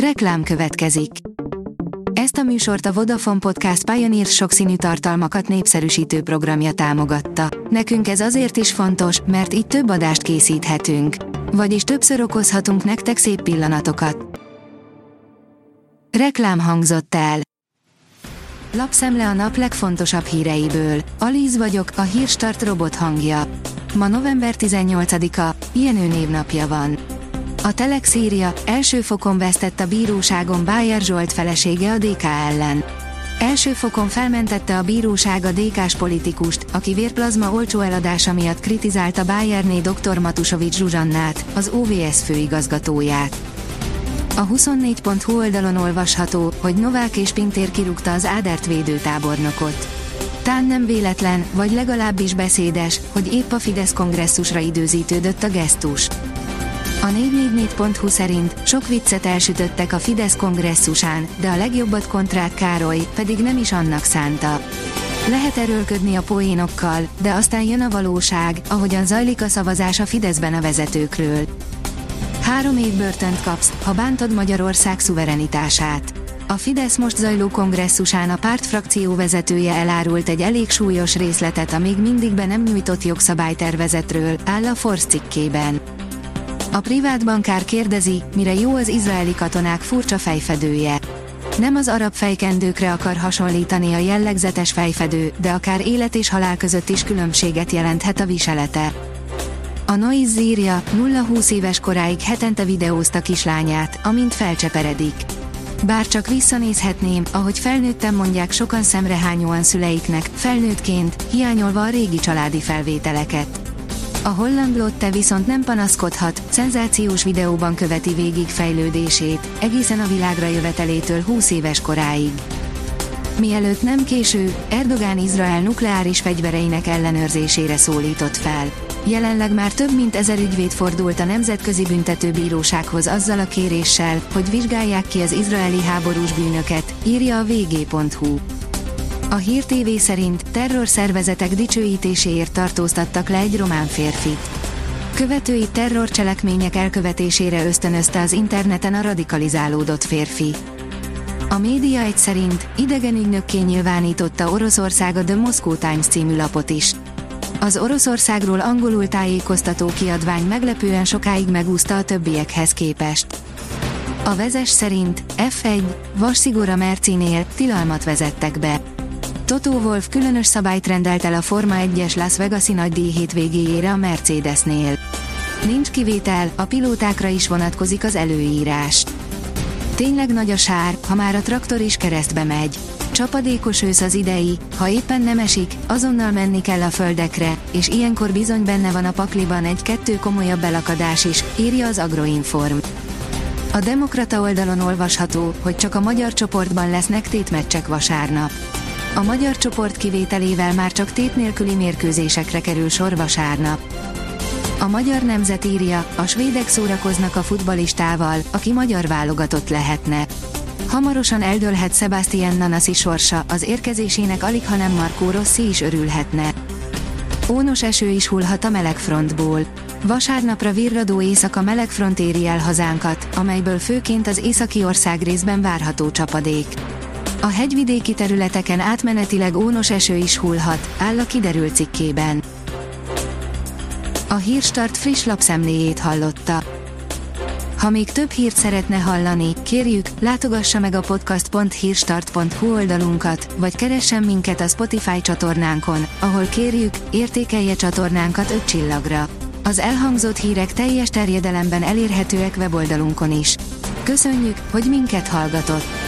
Reklám következik. Ezt a műsort a Vodafone Podcast Pioneer sokszínű tartalmakat népszerűsítő programja támogatta. Nekünk ez azért is fontos, mert így több adást készíthetünk. Vagyis többször okozhatunk nektek szép pillanatokat. Reklám hangzott el. Lapszemle a nap legfontosabb híreiből. Alíz vagyok, a hírstart robot hangja. Ma november 18-a, Jenő névnapja van. A Telex írja, első fokon vesztett a bíróságon Bájer Zsolt felesége a DK ellen. Első fokon felmentette a bíróság a DK-s politikust, aki vérplazma olcsó eladása miatt kritizálta Bayerné dr. Matusovics Zsuzsannát, az OVS főigazgatóját. A 24.hu oldalon olvasható, hogy Novák és Pintér kirúgta az Ádert védőtábornokot. Tán nem véletlen, vagy legalábbis beszédes, hogy épp a Fidesz kongresszusra időzítődött a gesztus. A 444.hu szerint sok viccet elsütöttek a Fidesz kongresszusán, de a legjobbat kontrák Károly, pedig nem is annak szánta. Lehet erőlködni a poénokkal, de aztán jön a valóság, ahogyan zajlik a szavazás a Fideszben a vezetőkről. Három év börtönt kapsz, ha bántod Magyarország szuverenitását. A Fidesz most zajló kongresszusán a pártfrakció vezetője elárult egy elég súlyos részletet a még mindig be nem nyújtott jogszabálytervezetről, áll a Force cikkében. A privát bankár kérdezi, mire jó az izraeli katonák furcsa fejfedője. Nem az arab fejkendőkre akar hasonlítani a jellegzetes fejfedő, de akár élet és halál között is különbséget jelenthet a viselete. A Noise írja, 0-20 éves koráig hetente videózta kislányát, amint felcseperedik. Bár csak visszanézhetném, ahogy felnőttem mondják sokan szemrehányóan szüleiknek, felnőttként, hiányolva a régi családi felvételeket. A holland Lotte viszont nem panaszkodhat, szenzációs videóban követi végig fejlődését, egészen a világra jövetelétől 20 éves koráig. Mielőtt nem késő, Erdogán Izrael nukleáris fegyvereinek ellenőrzésére szólított fel. Jelenleg már több mint ezer ügyvéd fordult a Nemzetközi Büntetőbírósághoz azzal a kéréssel, hogy vizsgálják ki az izraeli háborús bűnöket, írja a vg.hu. A Hír TV szerint terrorszervezetek dicsőítéséért tartóztattak le egy román férfit. Követői terrorcselekmények elkövetésére ösztönözte az interneten a radikalizálódott férfi. A média egy szerint idegen ügynökké nyilvánította Oroszország a The Moscow Times című lapot is. Az Oroszországról angolul tájékoztató kiadvány meglepően sokáig megúszta a többiekhez képest. A vezes szerint F1, Vasszigora Mercinél tilalmat vezettek be. Toto Wolff különös szabályt rendelt el a Forma 1-es Las Vegas-i díj hétvégéjére a Mercedesnél. Nincs kivétel, a pilótákra is vonatkozik az előírás. Tényleg nagy a sár, ha már a traktor is keresztbe megy. Csapadékos ősz az idei, ha éppen nem esik, azonnal menni kell a földekre, és ilyenkor bizony benne van a pakliban egy-kettő komolyabb belakadás is, írja az Agroinform. A Demokrata oldalon olvasható, hogy csak a magyar csoportban lesznek tétmeccsek vasárnap. A magyar csoport kivételével már csak tét nélküli mérkőzésekre kerül sor vasárnap. A magyar nemzet írja, a svédek szórakoznak a futbalistával, aki magyar válogatott lehetne. Hamarosan eldőlhet Sebastian Nanasi sorsa, az érkezésének alig hanem Markó Rossi is örülhetne. Ónos eső is hullhat a melegfrontból. Vasárnapra virradó éjszaka melegfront éri el hazánkat, amelyből főként az északi ország részben várható csapadék. A hegyvidéki területeken átmenetileg ónos eső is hullhat, áll a kiderült cikkében. A Hírstart friss lapszemléjét hallotta. Ha még több hírt szeretne hallani, kérjük, látogassa meg a podcast.hírstart.hu oldalunkat, vagy keressen minket a Spotify csatornánkon, ahol kérjük, értékelje csatornánkat 5 csillagra. Az elhangzott hírek teljes terjedelemben elérhetőek weboldalunkon is. Köszönjük, hogy minket hallgatott!